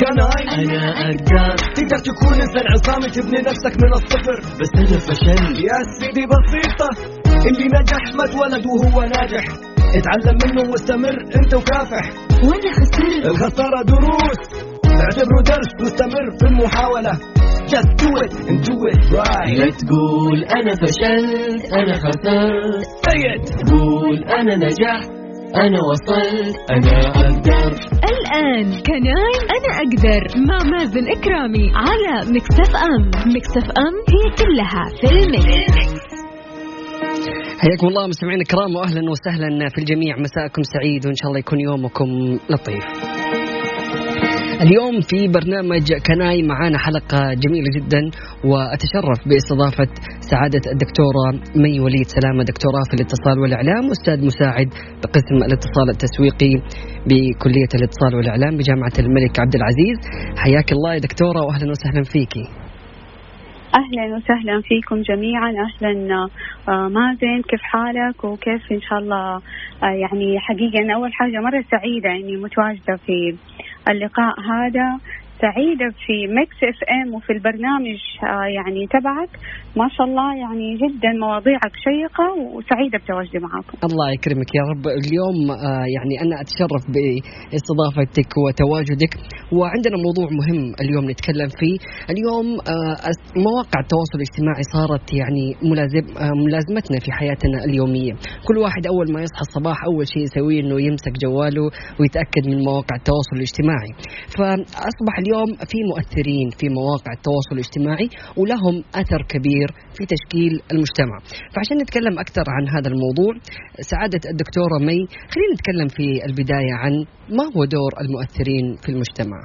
كناي أنا أقدر. تقدر تكون إنسان عصامي تبني نفسك من الصفر. بس أنا فشلت. يا سيدي بسيطة اللي نجح ما اتولد وهو ناجح. اتعلم منه واستمر أنت وكافح. وأنا خسرت. الخسارة دروس. اعتبره درس واستمر في المحاولة. Just do it and do it right. لا تقول أنا فشلت أنا خسرت. قول أنا نجحت. أنا وصلت أنا أقدر الآن كناي أنا أقدر مع مازن إكرامي على مكتف أم مكتف أم هي كلها في المكس. حياكم الله مستمعينا الكرام واهلا وسهلا في الجميع مساءكم سعيد وإن شاء الله يكون يومكم لطيف. اليوم في برنامج كناي معانا حلقة جميلة جدا وأتشرف باستضافة سعادة الدكتورة مي وليد. سلامة دكتوراه في الاتصال والإعلام وأستاذ مساعد بقسم الاتصال التسويقي بكلية الاتصال والإعلام بجامعة الملك عبد العزيز. حياك الله يا دكتورة وأهلا وسهلا فيكي أهلا وسهلا فيكم جميعا. أهلا آه، مازن كيف حالك؟ وكيف إن شاء الله آه، يعني حقيقة أنا أول حاجة مرة سعيدة إني متواجدة في اللقاء هذا سعيدة في Mix FM وفي البرنامج آه، يعني تبعك. ما شاء الله يعني جدا مواضيعك شيقة وسعيدة بتواجدي معاكم. الله يكرمك يا رب. اليوم آه، يعني أنا أتشرف بإستضافتك وتواجدك. وعندنا موضوع مهم اليوم نتكلم فيه. اليوم آه، مواقع التواصل الاجتماعي صارت يعني ملازم ملازمتنا في حياتنا اليومية. كل واحد أول ما يصحى الصباح أول شيء يسويه أنه يمسك جواله ويتأكد من مواقع التواصل الاجتماعي. فأصبح اليوم في مؤثرين في مواقع التواصل الاجتماعي ولهم أثر كبير في تشكيل المجتمع. فعشان نتكلم أكثر عن هذا الموضوع سعادة الدكتورة مي خلينا نتكلم في البداية عن ما هو دور المؤثرين في المجتمع.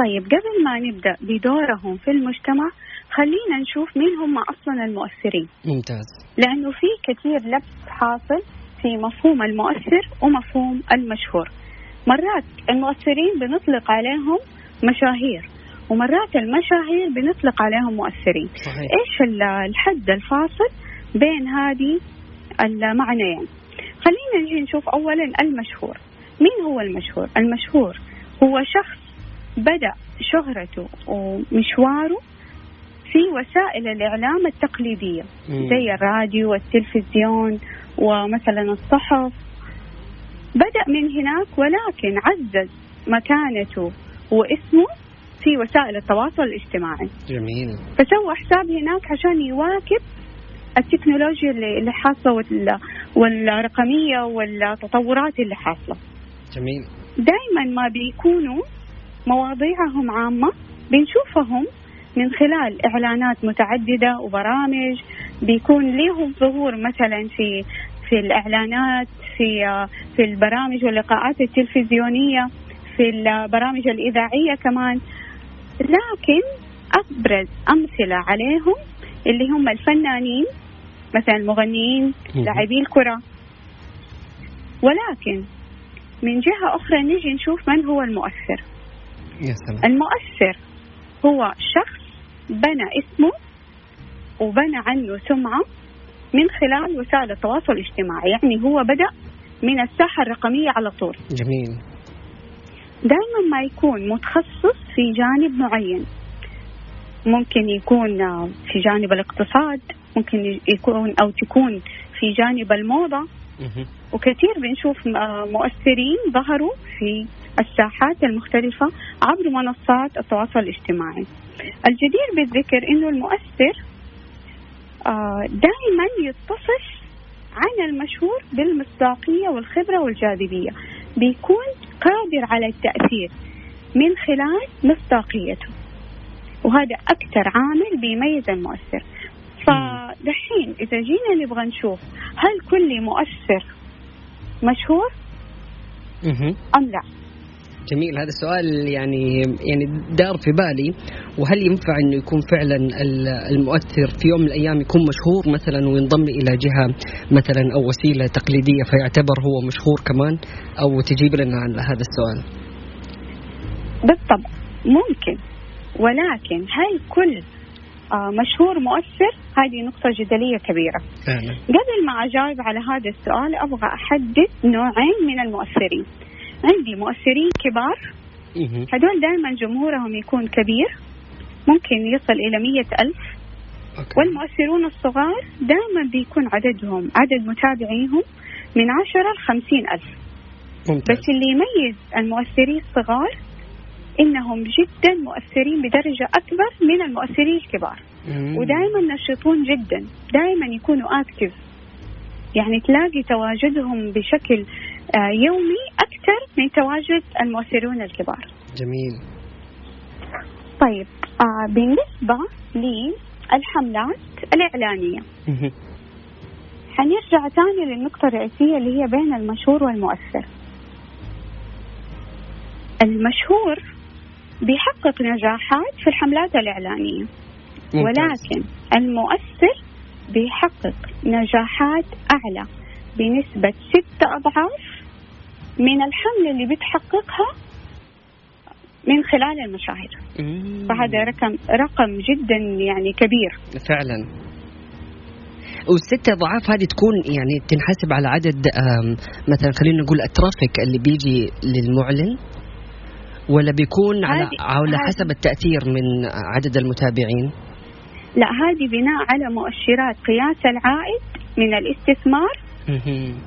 طيب قبل ما نبدأ بدورهم في المجتمع خلينا نشوف مين هم أصلا المؤثرين. ممتاز. لأنه في كثير لبس حاصل في مفهوم المؤثر ومفهوم المشهور. مرات المؤثرين بنطلق عليهم مشاهير ومرات المشاهير بنطلق عليهم مؤثرين. صحيح. إيش ال- الحد الفاصل بين هذه المعنيين؟ خلينا نجي نشوف اولا المشهور. مين هو المشهور؟ المشهور هو شخص بدأ شهرته ومشواره في وسائل الإعلام التقليدية. زي الراديو والتلفزيون ومثلا الصحف بدأ من هناك ولكن عزز مكانته واسمه في وسائل التواصل الاجتماعي. جميل. فسوى حساب هناك عشان يواكب التكنولوجيا اللي اللي حاصلة وال- والرقمية والتطورات اللي حاصلة. جميل. دائما ما بيكونوا مواضيعهم عامة بنشوفهم من خلال إعلانات متعددة وبرامج بيكون لهم ظهور مثلا في في الإعلانات في في البرامج واللقاءات التلفزيونية في البرامج الإذاعية كمان. لكن أبرز أمثلة عليهم اللي هم الفنانين مثلا المغنيين. لاعبي الكرة. ولكن من جهة أخرى نجي نشوف من هو المؤثر. يا سلام. المؤثر هو شخص بنى اسمه وبنى عنه سمعة من خلال وسائل التواصل الاجتماعي. يعني هو بدأ من الساحة الرقمية على طول. جميل. دائما ما يكون متخصص في جانب معين. ممكن يكون في جانب الاقتصاد ممكن يكون أو تكون في جانب الموضة. مهم. وكثير بنشوف مؤثرين ظهروا في الساحات المختلفة عبر منصات التواصل الاجتماعي. الجدير بالذكر أنه المؤثر آه، دائما يتصف عن المشهور بالمصداقية والخبرة والجاذبية. بيكون قادر على التأثير من خلال مصداقيته. وهذا أكثر عامل بيميز المؤثر. فدحين إذا جينا نبغى نشوف هل كل مؤثر مشهور. أم لا. جميل. هذا السؤال يعني يعني دار في بالي وهل ينفع إنه يكون فعلا ال- المؤثر في يوم من الأيام يكون مشهور مثلا وينضم إلى جهة مثلا أو وسيلة تقليدية فيعتبر هو مشهور كمان أو تجيب لنا عن هذا السؤال؟ بالطبع ممكن. ولكن هل كل آه، مشهور مؤثر؟ هذه نقطة جدلية كبيرة. فعلا. قبل ما أجاوب على هذا السؤال أبغى أحدد نوعين من المؤثرين. عندي مؤثرين كبار. هدول دائما جمهورهم يكون كبير. ممكن يصل إلى مية ألف. أوكي. والمؤثرون الصغار دائما بيكون عددهم عدد متابعيهم من عشرة لخمسين ألف. ممتاز. بس اللي يميز المؤثرين الصغار إنهم جدا مؤثرين بدرجة أكبر من المؤثرين الكبار. مم. ودائما نشيطون جدا. دائما يكونوا اكتف يعني تلاقي تواجدهم بشكل يومي أكثر من تواجد المؤثرون الكبار جميل طيب آه، بالنسبة للحملات الإعلانية مهم. حنرجع ثاني للنقطة الرئيسية اللي هي بين المشهور والمؤثر المشهور بيحقق نجاحات في الحملات الإعلانية ممتاز. ولكن المؤثر بيحقق نجاحات أعلى بنسبة ستة أضعاف من الحملة اللي بتحققها من خلال المشاهير مم. فهذا رقم رقم جدا يعني كبير فعلا والستة أضعاف هذه تكون يعني تنحسب على عدد مثلا خلينا نقول الترافيك اللي بيجي للمعلن ولا بيكون على على حسب التأثير من عدد المتابعين؟ لا هذه بناء على مؤشرات قياس العائد من الاستثمار.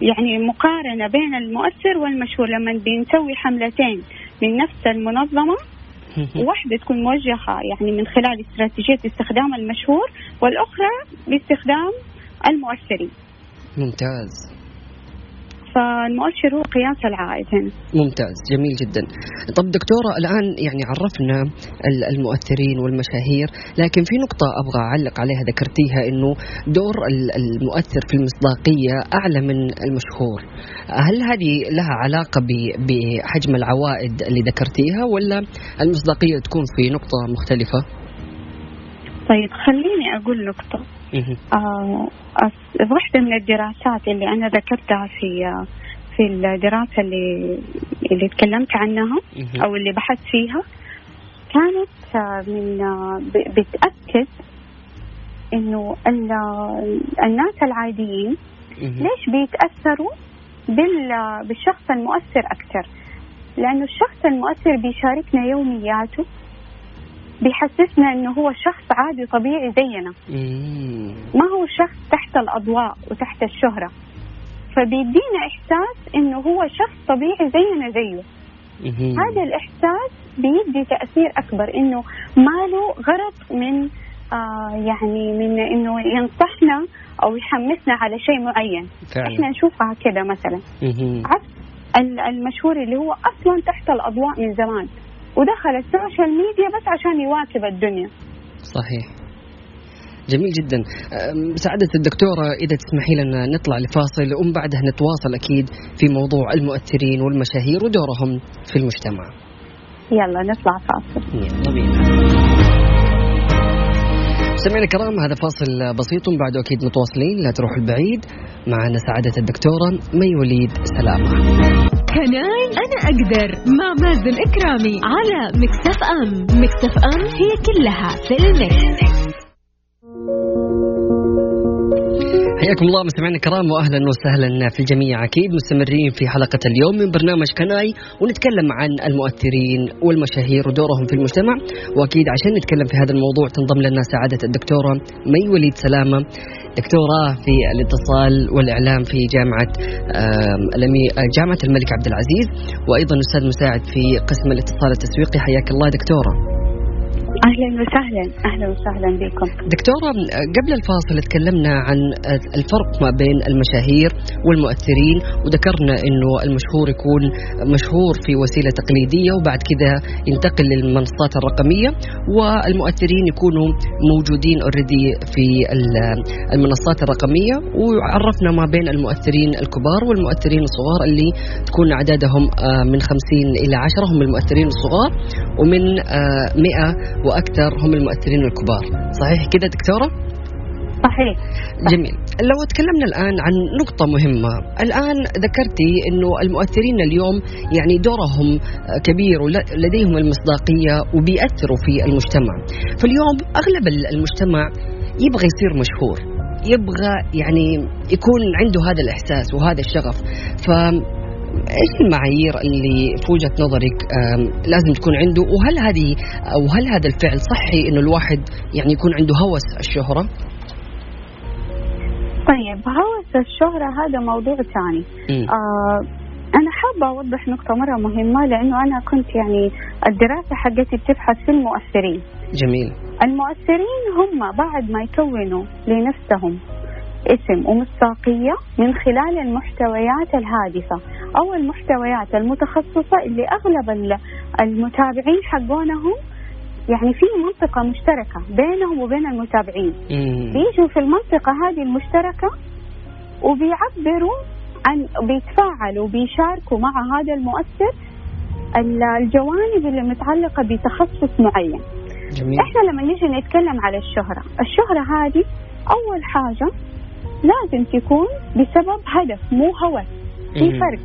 يعني مقارنة بين المؤثر والمشهور لما بنسوي حملتين من نفس المنظمة. واحدة تكون موجهة يعني من خلال استراتيجية استخدام المشهور والأخرى باستخدام المؤثرين. ممتاز. فالمؤشر هو قياس العائد هنا. ممتاز جميل جدا. طب دكتورة الآن يعني عرفنا ال- المؤثرين والمشاهير لكن في نقطة أبغى أعلق عليها ذكرتيها أنه دور ال- المؤثر في المصداقية أعلى من المشهور. هل هذه لها علاقة بحجم العوائد اللي ذكرتيها ولا المصداقية تكون في نقطة مختلفة؟ طيب خليني أقول نقطة. واحدة من الدراسات اللي أنا ذكرتها في في الدراسة اللي اللي تكلمت عنها. أو اللي بحثت فيها كانت آه، من آه، بتأكد إنه ال- الناس العاديين. ليش بيتأثروا بال- بالشخص المؤثر أكثر لأنه الشخص المؤثر بيشاركنا يومياته بيحسسنا إنه هو شخص عادي طبيعي زينا. مم. ما هو شخص تحت الأضواء وتحت الشهرة. فبيدينا إحساس إنه هو شخص طبيعي زينا زيه. مهم. هذا الإحساس بيدي تأثير أكبر إنه ما له غرض من آه يعني من إنه ينصحنا أو يحمسنا على شيء معين. فعلا. إحنا نشوفها كده مثلا. مهم. عكس ال- المشهور اللي هو أصلا تحت الأضواء من زمان. ودخل ال social media بس عشان يواكب الدنيا. صحيح. جميل جدا. سعادة الدكتورة إذا تسمحي لنا نطلع لفاصل ومن بعدها نتواصل أكيد في موضوع المؤثرين والمشاهير ودورهم في المجتمع. يلا نطلع فاصل. يلا بينا سمعنا الكرام هذا فاصل بسيط بعده أكيد متواصلين لا تروحوا البعيد. معنا سعادة الدكتورة مي وليد سلامة Can I أنا أقدر مع مازن إكرامي على Mix FM Mix FM هي كلها في ال mix. حياكم الله مستمعينا الكرام واهلا وسهلا في الجميع. أكيد مستمرين في حلقة اليوم من برنامج Can I ونتكلم عن المؤثرين والمشاهير ودورهم في المجتمع. وأكيد عشان نتكلم في هذا الموضوع تنضم لنا سعادة الدكتورة مي وليد سلامة دكتوراه في الاتصال والإعلام في جامعة جامعة الملك عبد العزيز. وأيضا أستاذ مساعد في قسم الاتصال التسويقي. حياك الله دكتورة. أهلا وسهلا أهلا وسهلا بكم. دكتورة قبل الفاصل تكلمنا عن الفرق ما بين المشاهير والمؤثرين وذكرنا إنه المشهور يكون مشهور في وسيلة تقليدية وبعد كذا ينتقل للمنصات الرقمية والمؤثرين يكونوا موجودين اوريدي في ال- المنصات الرقمية وعرفنا ما بين المؤثرين الكبار والمؤثرين الصغار اللي تكون اعدادهم آه، من 50 إلى 10 هم المؤثرين الصغار ومن آه، 100 وأكثر هم المؤثرين الكبار. صحيح كده دكتورة؟ صحيح. جميل. لو تكلمنا الآن عن نقطة مهمة الآن ذكرتي أنه المؤثرين اليوم يعني دورهم كبير ولديهم المصداقية وبيأثروا في المجتمع. فاليوم أغلب المجتمع يبغى يصير مشهور يبغى يعني يكون عنده هذا الإحساس وهذا الشغف. ف إيش المعايير اللي في وجهه نظرك لازم تكون عنده؟ وهل هذه أو هل هذا الفعل صحي إنه الواحد يعني يكون عنده هوس الشهرة؟ طيب هوس الشهرة هذا موضوع ثاني. آه أنا حابة أوضح نقطة مرة مهمة لأنه أنا كنت يعني الدراسة حقتي بتبحث في المؤثرين. جميل. المؤثرين هم بعد ما يكونوا لنفسهم اسم ومصداقية من خلال المحتويات الهادفة. أو المحتويات المتخصصة اللي أغلب ال- المتابعين حقونهم يعني في منطقة مشتركة بينهم وبين المتابعين. بيجوا في المنطقة هذه المشتركة وبيعبروا عن بيتفاعلوا وبيشاركوا مع هذا المؤثر ال- الجوانب اللي متعلقة بتخصص معين جميل إحنا لما نيجي نتكلم على الشهرة الشهرة هذه أول حاجة لازم تكون بسبب هدف مو هوس في. فرق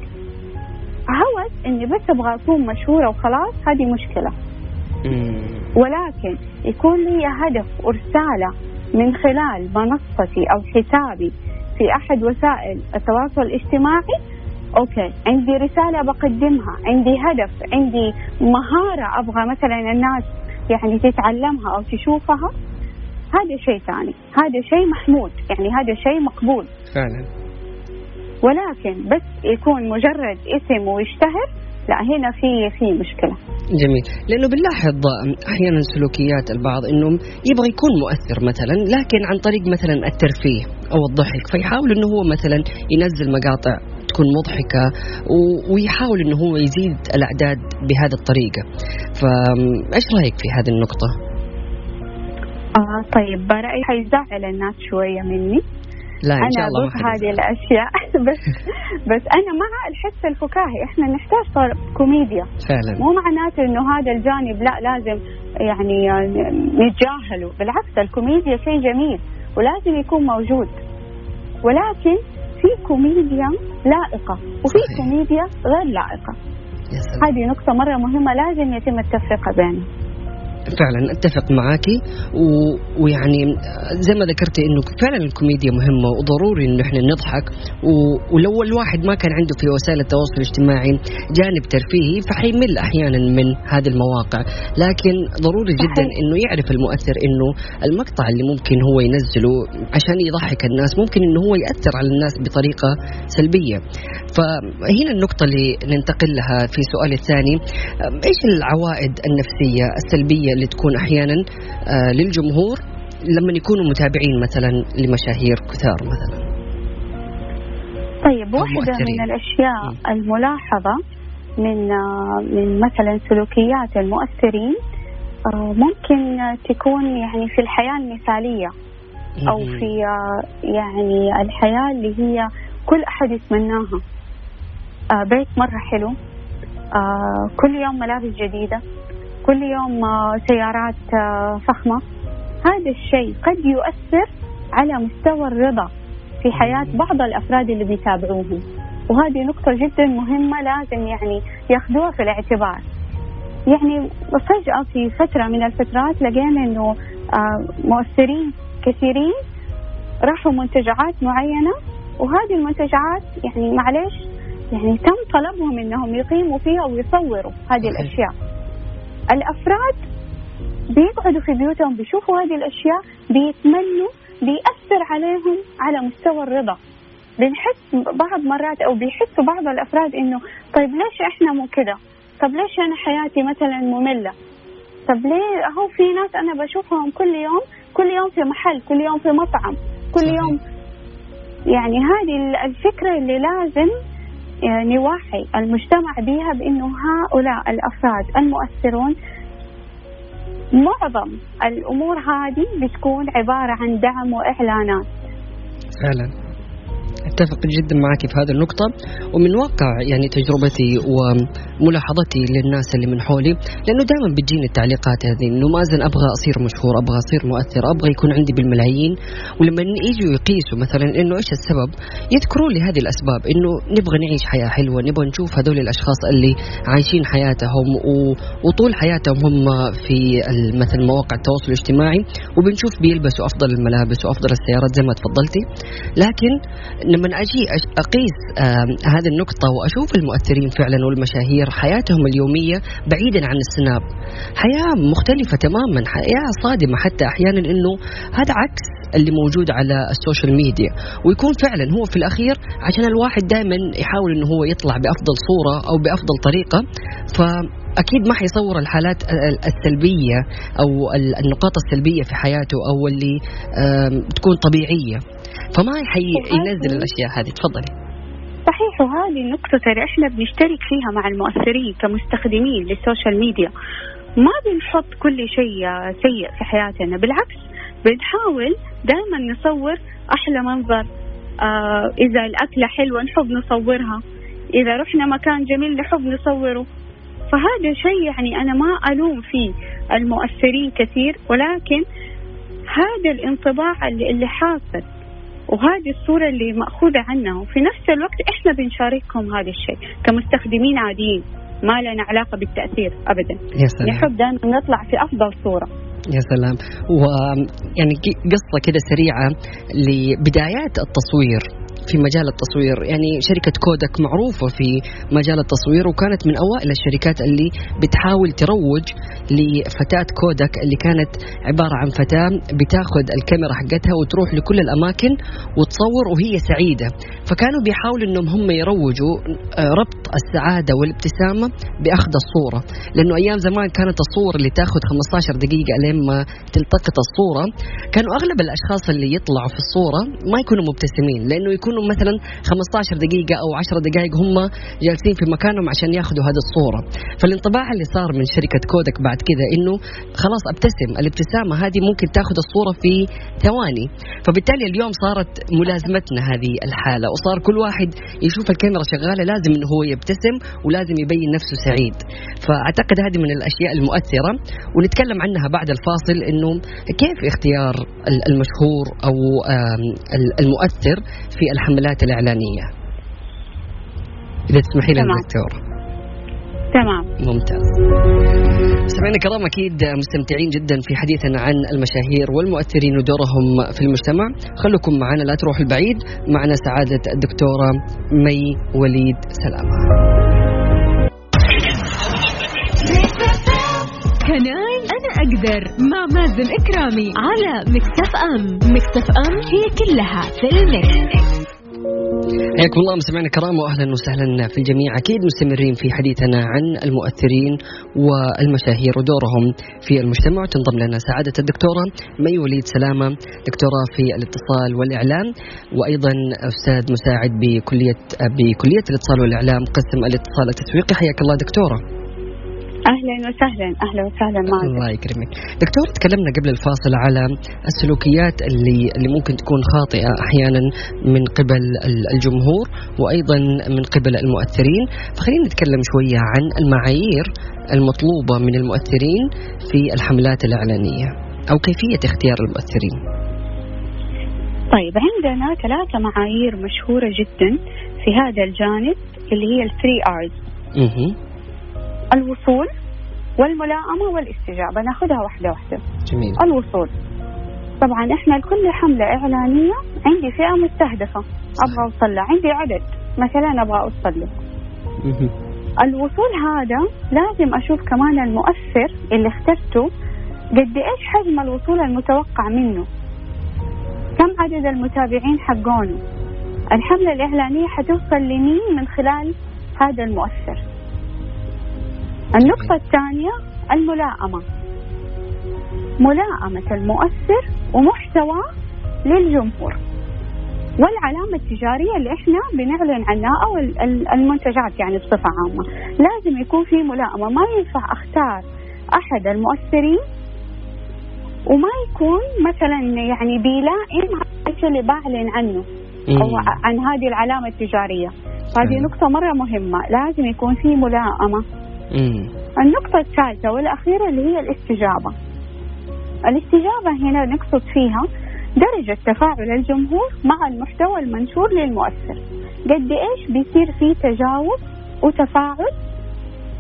هوس إني بس أبغى أكون مشهورة وخلاص هذه مشكلة. مم. ولكن يكون لي هدف ورسالة من خلال منصتي أو حسابي في أحد وسائل التواصل الاجتماعي أوكي عندي رسالة بقدمها عندي هدف عندي مهارة أبغى مثلا الناس يعني تتعلمها أو تشوفها هذا شيء ثاني هذا شيء محمود يعني هذا شيء مقبول. فعلا. ولكن بس يكون مجرد اسم ويشتهر لا هنا في في مشكلة. جميل. لأنه بنلاحظ أحيانا سلوكيات البعض انه يبغى يكون مؤثر مثلا لكن عن طريق مثلا الترفيه أو الضحك فيحاول إنه هو مثلا ينزل مقاطع تكون مضحكة و- ويحاول إنه هو يزيد الأعداد بهذه الطريقة. فايش رأيك في هذه النقطة؟ آه طيب رأيي حيزعل الناس شوية مني. لا إن شاء الله ما هذه يزعل. الأشياء. بس بس أنا مع الحس الفكاهي. إحنا نحتاج صار كوميديا. فعلا. مو معناته إنه هذا الجانب لا لازم يعني نتجاهله. بالعكس الكوميديا شيء جميل ولازم يكون موجود. ولكن في كوميديا لائقة وفي صحيح. كوميديا غير سلام. هذه نقطة مرة مهمة لازم يتم التفرقة بينها فعلا أتفق معاكي. و... ويعني زي ما ذكرتي إنه فعلا الكوميديا مهمة وضروري إنه إحنا نضحك. و... ولو الواحد ما كان عنده في وسائل التواصل الاجتماعي جانب ترفيهي فحيمل أحيانا من هذه المواقع. لكن ضروري. جدا إنه يعرف المؤثر إنه المقطع اللي ممكن هو ينزله عشان يضحك الناس ممكن إنه هو يأثر على الناس بطريقة سلبية. فهنا النقطة اللي ننتقل لها في سؤالي الثاني. إيش العوائد النفسية السلبية اللي تكون أحيانا آه، للجمهور لما يكونوا متابعين مثلا لمشاهير كثار مثلا طيب واحدة. من الأشياء. الملاحظة من من مثلا سلوكيات المؤثرين آه، ممكن تكون يعني في الحياة المثالية أو. في آه، يعني الحياة اللي هي كل أحد يتمناها بيت مرة حلو كل يوم ملابس جديدة كل يوم آه، سيارات آه، فخمة. هذا الشيء قد يؤثر على مستوى الرضا في حياة بعض الأفراد اللي بيتابعوهم. وهذه نقطة جدا مهمة لازم يعني ياخذوها في الاعتبار. يعني فجأة في فترة من الفترات لقينا إنه آه، مؤثرين كثيرين راحوا منتجعات معينة. وهذه المنتجعات يعني معلش يعني تم طلبهم إنهم يقيموا فيها ويصوروا هذه. الأشياء. الأفراد بيقعدوا في بيوتهم بيشوفوا هذه الأشياء بيتمنوا بيأثر عليهم على مستوى الرضا. بنحس بعض مرات أو بيحسوا بعض الأفراد إنه طيب ليش إحنا مو كده؟ طب ليش أنا حياتي مثلا مملة؟ طب ليه هو في ناس أنا بشوفهم كل يوم كل يوم في محل كل يوم في مطعم كل. يوم يعني هذه الفكرة اللي لازم نوعي المجتمع بها بأنه هؤلاء الأفراد المؤثرون معظم الأمور هذه بتكون عبارة عن دعم وإعلانات. فعلا. أتفق جدا معك في هذه النقطة. ومن واقع يعني تجربتي وملاحظتي للناس اللي من حولي لأنه دائما بتجيني التعليقات هذه إنه مازن أبغى أصير مشهور أبغى أصير مؤثر أبغى يكون عندي بالملايين. ولما يجوا يقيسوا مثلا إنه إيش السبب يذكرون لي هذه الأسباب إنه نبغى نعيش حياة حلوة نبغى نشوف هذول الأشخاص اللي عايشين حياتهم وطول حياتهم هم في ال- مثل مواقع التواصل الاجتماعي وبنشوف بيلبسوا أفضل الملابس وأفضل السيارات زي ما تفضلتي. لكن لما أجي أقيس هذه النقطة وأشوف المؤثرين فعلا والمشاهير حياتهم اليومية بعيدا عن السناب حياة مختلفة تماما حياة صادمة حتى أحيانا إنه هذا عكس اللي موجود على ال social media. ويكون فعلا هو في الأخير عشان الواحد دائما يحاول إنه هو يطلع بأفضل صورة أو بأفضل طريقة. ف أكيد ما حيصور الحالات السلبية أو النقاط السلبية في حياته أو اللي تكون طبيعية. فما حينزل الأشياء هذه. تفضلي. صحيح وهذه النقطة اللي إحنا بنشترك فيها مع المؤثرين كمستخدمين لل social media. ما بنحط كل شيء سيء في حياتنا بالعكس بنحاول دائما نصور أحلى منظر. آه إذا الأكلة حلوة نحب نصورها. إذا رحنا مكان جميل نحب نصوره. فهذا شيء يعني أنا ما ألوم فيه المؤثرين كثير ولكن هذا الانطباع اللي, اللي حاصل وهذه الصورة اللي مأخوذة عنه وفي نفس الوقت إحنا بنشاركهم هذا الشيء كمستخدمين عاديين ما لنا علاقة بالتأثير أبدا. يا سلام. نحب دائما نطلع في أفضل صورة. يا سلام. ويعني قصة كده سريعة لبدايات التصوير. في مجال التصوير. يعني شركة كودك معروفة في مجال التصوير وكانت من أوائل الشركات اللي بتحاول تروج لفتاة كودك اللي كانت عبارة عن فتاة بتاخذ الكاميرا حقتها وتروح لكل الأماكن وتصور وهي سعيدة. فكانوا بيحاولوا أنهم هم يروجوا آه، ربط السعادة والابتسامة بأخذ الصورة. لأنه أيام زمان كانت الصور اللي تاخذ 15 دقيقة لما تلتقط الصورة كانوا أغلب الأشخاص اللي يطلعوا في الصورة ما يكونوا مبتسمين لأنه يكونوا يكونوا مثلا 15 دقيقة أو 10 دقائق هم جالسين في مكانهم عشان ياخذوا هذه الصورة. فالانطباع اللي صار من شركة كودك بعد كذا إنه خلاص أبتسم الابتسامة هذه ممكن تاخذ الصورة في ثواني. فبالتالي اليوم صارت ملازمتنا هذه الحالة وصار كل واحد يشوف الكاميرا شغالة لازم إنه هو يبتسم ولازم يبين نفسه سعيد. فأعتقد هذه من الأشياء المؤثرة ونتكلم عنها بعد الفاصل إنه كيف اختيار المشهور أو المؤثر في الحملة. الحملات الإعلانية. إذا تسمحي لي دكتور. تمام. ممتاز. سمعنا كرام أكيد مستمتعين جدا في حديثنا عن المشاهير والمؤثرين ودورهم في المجتمع. خلوكم معنا لا تروح البعيد. معنا سعادة الدكتورة مي وليد سلامة. Can I أنا أقدر مع مازن إكرامي على Mix FM. Mix FM هي كلها في ال mix. حياكم الله مستمعينا الكرام واهلا وسهلا في الجميع. أكيد مستمرين في حديثنا عن المؤثرين والمشاهير ودورهم في المجتمع. تنضم لنا سعادة الدكتورة مي وليد سلامة دكتورة في الاتصال والإعلام وأيضا أستاذ مساعد بكليه بكلية الاتصال والإعلام قسم الاتصال التسويقي. حياك الله دكتورة. أهلا وسهلا أهلا وسهلا معك. الله يكرمك. دكتور تكلمنا قبل الفاصل على السلوكيات اللي اللي ممكن تكون خاطئة أحيانا من قبل الجمهور وأيضا من قبل المؤثرين. فخلينا نتكلم شوية عن المعايير المطلوبة من المؤثرين في الحملات الإعلانية أو كيفية اختيار المؤثرين. طيب عندنا ثلاثة معايير مشهورة جدا في هذا الجانب اللي هي ال three Rs الوصول والملائمة والاستجابة. ناخذها واحدة واحدة. جميل. الوصول. طبعا إحنا لكل حملة إعلانية عندي فئة مستهدفة. أبغى أوصل لها عندي عدد. مثلا أبغى أوصل له الوصول هذا لازم أشوف كمان المؤثر اللي اخترته. قد إيش حجم الوصول المتوقع منه؟ كم عدد المتابعين حقونه؟ الحملة الإعلانية حتوصل لمين من خلال هذا المؤثر؟ النقطة الثانية الملائمة ملائمة المؤثر ومحتوى للجمهور. والعلامة التجارية اللي إحنا بنعلن عنها أو المنتجات يعني بصفة عامة. لازم يكون في ملائمة ما ينفع أختار أحد المؤثرين وما يكون مثلا يعني بيلائم اللي بعلن عنه أو عن هذه العلامة التجارية. هذه نقطة مرة مهمة. لازم يكون في ملائمة النقطة الثالثة والأخيرة اللي هي الاستجابة. الاستجابة هنا نقصد فيها درجة تفاعل الجمهور مع المحتوى المنشور للمؤثر. قد إيش بيصير في تجاوب وتفاعل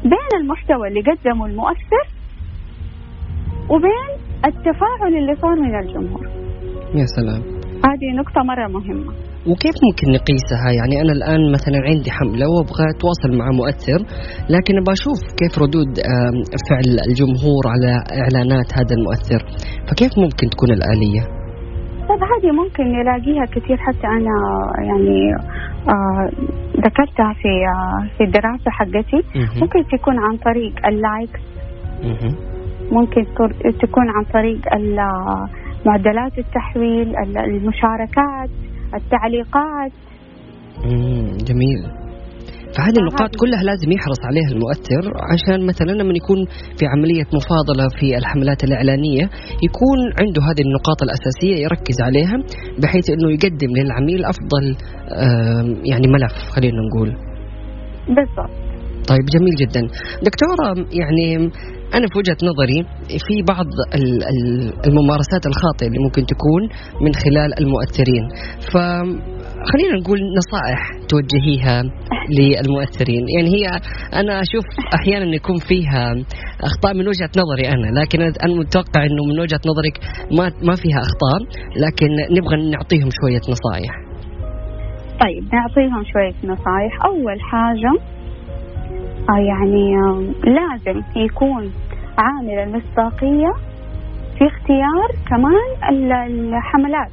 بين المحتوى اللي قدمه المؤثر وبين التفاعل اللي صار من الجمهور. يا سلام. هذه نقطة مرة مهمة. وكيف ممكن نقيسها؟ يعني أنا الآن مثلا عندي حملة وأبغى أتواصل مع مؤثر لكن أبغى أشوف كيف ردود فعل الجمهور على إعلانات هذا المؤثر. فكيف ممكن تكون الآلية؟ طيب هذه ممكن نلاقيها كثير حتى أنا يعني آه ذكرتها في آه في الدراسة حقتي. ممكن تكون عن طريق اللايكس ممكن تكون عن طريق معدلات التحويل المشاركات. التعليقات. جميل. فهذه النقاط كلها لازم يحرص عليها المؤثر عشان مثلا لما يكون في عملية مفاضلة في الحملات الإعلانية يكون عنده هذه النقاط الأساسية يركز عليها بحيث أنه يقدم للعميل أفضل يعني ملف خلينا نقول. بالضبط. طيب جميل جدا. دكتورة يعني أنا في وجهة نظري في بعض الممارسات الخاطئة اللي ممكن تكون من خلال المؤثرين. فخلينا نقول نصائح توجهيها للمؤثرين. يعني هي أنا أشوف أحيانا يكون فيها أخطاء من وجهة نظري أنا لكن أنا متوقع أنه من وجهة نظرك ما ما فيها أخطاء لكن نبغى نعطيهم شوية نصائح. طيب نعطيهم شوية نصائح. أول حاجة يعني لازم يكون عامل المصداقية في اختيار كمان الحملات.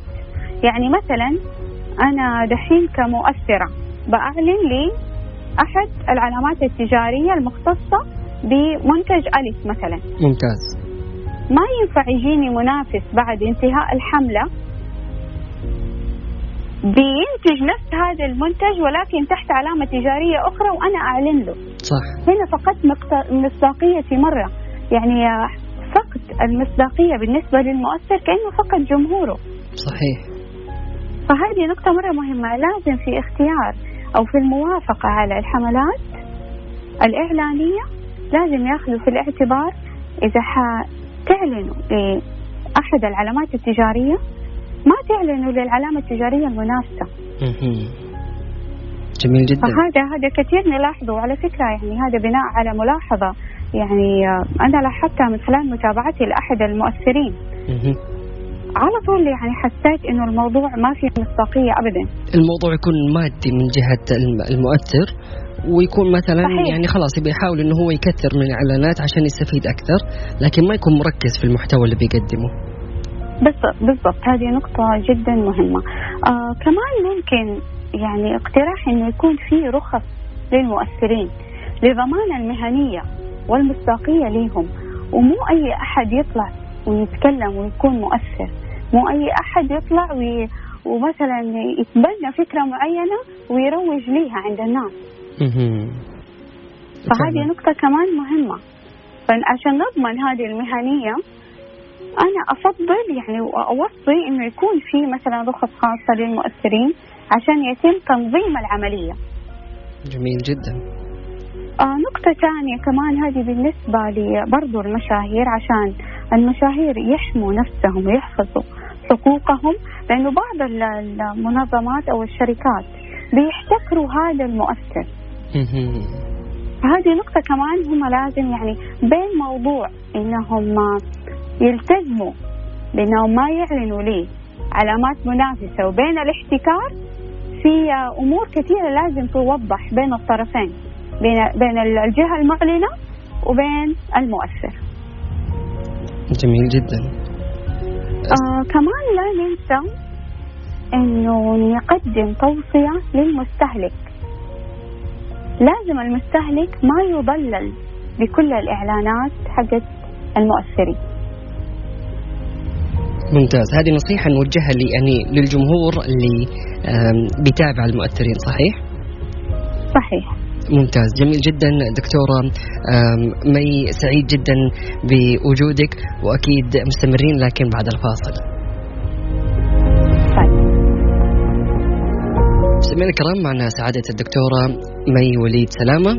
يعني مثلا أنا دحين كمؤثرة بأعلن لي أحد العلامات التجارية المختصة بمنتج ألف مثلا. ممتاز. ما ينفع يجيني منافس بعد انتهاء الحملة بينتج نفس هذا المنتج ولكن تحت علامة تجارية أخرى وأنا أعلن له. صح. هنا فقدت مصداقيتي مرة. يعني فقد المصداقية بالنسبة للمؤثر كأنه فقد جمهوره. صحيح. فهذه نقطة مرة مهمة. لازم في اختيار أو في الموافقة على الحملات الإعلانية لازم ياخذوا في الاعتبار إذا حتعلنوا لأحد العلامات التجارية ما تعلنوا للعلامة التجارية المنافسة. جميل جدا. فهذا هذا كثير نلاحظه وعلى فكرة يعني هذا بناء على ملاحظة. يعني آه، أنا لاحظتها من خلال متابعتي لأحد المؤثرين. على طول يعني حسيت إنه الموضوع ما فيه مصداقية ابدا. الموضوع يكون مادي من جهة المؤثر ويكون مثلا صحيح. يعني خلاص يبي يحاول إنه هو يكثر من الإعلانات عشان يستفيد أكثر لكن ما يكون مركز في المحتوى اللي بيقدمه. بالضبط بالضبط. هذه نقطة جدا مهمة. آه كمان ممكن يعني اقتراح إنه يكون في رخص للمؤثرين لضمان المهنية والمصداقية لهم ومو أي أحد يطلع ويتكلم ويكون مؤثر. مو أي أحد يطلع وي ومثلا يتبنى فكرة معينة ويروج ليها عند الناس. فهذه نقطة كمان مهمة. فعشان نضمن هذه المهنية أنا أفضل يعني وأوصي إنه يكون في مثلا رخص خاصة للمؤثرين عشان يتم تنظيم العملية. جميل جدا. آه نقطة ثانية كمان هذه بالنسبة لبرضو المشاهير عشان المشاهير يحموا نفسهم ويحفظوا حقوقهم لأنه بعض المنظمات أو الشركات بيحتكروا هذا المؤثر. فهذه نقطة كمان هم لازم يعني بين موضوع إنهم يلتزموا بأنهم ما يعلنوا لي علامات منافسة وبين الاحتكار في أمور كثيرة لازم توضح بين الطرفين بين بين الجهة المعلنة وبين المؤثر. جميل جدا. آه كمان لا ننسى إنه نقدم توصية للمستهلك. لازم المستهلك ما يضلل بكل الإعلانات حقت المؤثرين. ممتاز. هذه نصيحة نوجهها لي يعني للجمهور اللي بيتابع المؤثرين صحيح؟ صحيح. ممتاز. جميل جدا دكتورة مي سعيد جدا بوجودك وأكيد مستمرين لكن بعد الفاصل. طيب. مستمعينا الكرام معنا سعادة الدكتورة مي وليد سلامة.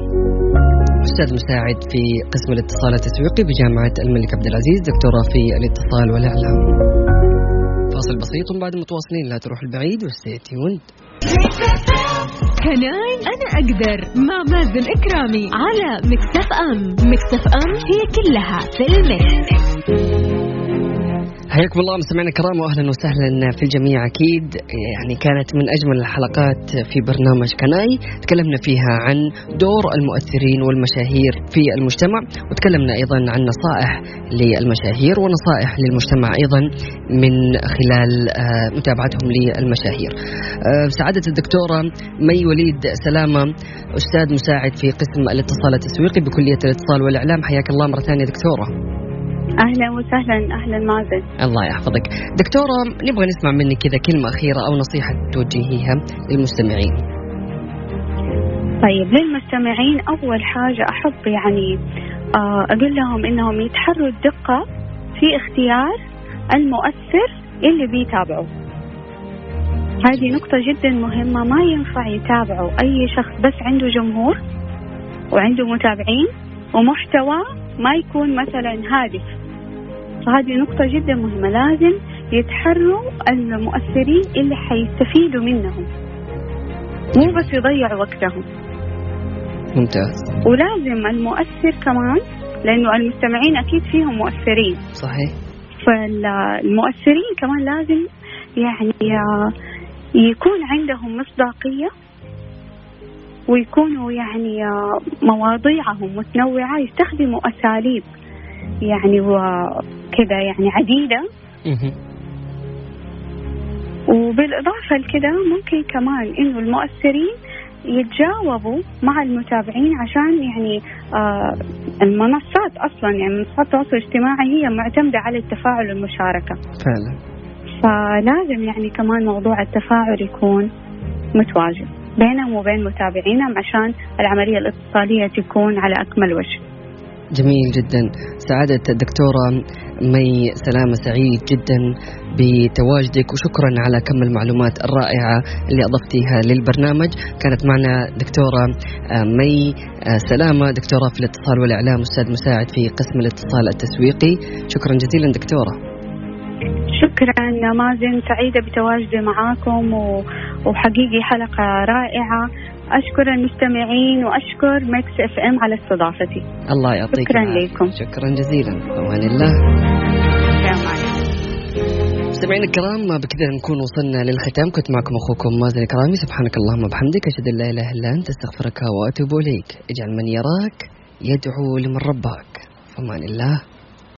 أستاذ مساعد في قسم الاتصال التسويقي بجامعة الملك عبد العزيز دكتوراه في الاتصال والإعلام. فاصل بسيط وبعد متواصلين لا تروح البعيد و stay tuned. Can I أنا أقدر مع مازن إكرامي على Mix FM. Mix FM هي كلها في ال mix. حياكم الله مستمعينا الكرام واهلا وسهلا في الجميع أكيد يعني كانت من أجمل الحلقات في برنامج كناي تكلمنا فيها عن دور المؤثرين والمشاهير في المجتمع وتكلمنا أيضا عن نصائح للمشاهير ونصائح للمجتمع أيضا من خلال آه، متابعتهم للمشاهير. آه، سعادة الدكتورة مي وليد سلامة أستاذ مساعد في قسم الاتصال التسويقي بكلية الاتصال والإعلام حياك الله مرة ثانية دكتورة. أهلا وسهلا أهلا مازن. الله يحفظك. دكتورة نبغى نسمع منك كذا كلمة أخيرة أو نصيحة توجهيها للمستمعين. طيب للمستمعين أول حاجة احب يعني آه، أقول لهم إنهم يتحروا الدقة في اختيار المؤثر اللي بيتابعوا هذه نقطة جدا مهمة ما ينفع يتابعوا أي شخص بس عنده جمهور وعنده متابعين ومحتوى ما يكون مثلا هادف. فهذه نقطة جدا مهمة. لازم يتحروا المؤثرين اللي حيستفيدوا منهم. مو بس يضيعوا وقتهم. ممتاز. ولازم المؤثر كمان لأنه المستمعين أكيد فيهم مؤثرين. صحيح. فالمؤثرين كمان لازم يعني يكون عندهم مصداقية ويكونوا يعني مواضيعهم متنوعة يستخدموا أساليب. يعني وكذا يعني عديدة. وبالإضافة لكذا ممكن كمان إنه المؤثرين يتجاوبوا مع المتابعين عشان يعني آه المنصات أصلا يعني منصات التواصل الاجتماعي هي معتمدة على التفاعل والمشاركة. فعلا. فلازم يعني كمان موضوع التفاعل يكون متواجد بينهم وبين متابعينهم عشان العملية الاتصالية تكون على أكمل وجه. جميل جدا. سعادة الدكتورة مي سلامة سعيد جدا بتواجدك وشكرا على كم المعلومات الرائعة اللي أضفتيها للبرنامج. كانت معنا دكتورة مي سلامة دكتورة في الاتصال والإعلام أستاذ مساعد في قسم الاتصال التسويقي. شكرا جزيلا دكتورة. شكرا مازن سعيدة بتواجدي معاكم. وحقيقي حلقة رائعة. أشكر المستمعين وأشكر Mix FM على استضافتي. الله يعطيك شكراً. لكم. شكرا جزيلا. أمان الله. مستمعينا الكرام بكذا نكون وصلنا للختام. كنت معكم أخوكم مازن الكرامي. سبحانك اللهم وبحمدك. أشهد أن لا إله إلا أنت. أستغفرك وأتوب إليك. اجعل من يراك يدعو لمن رباك. فمان الله.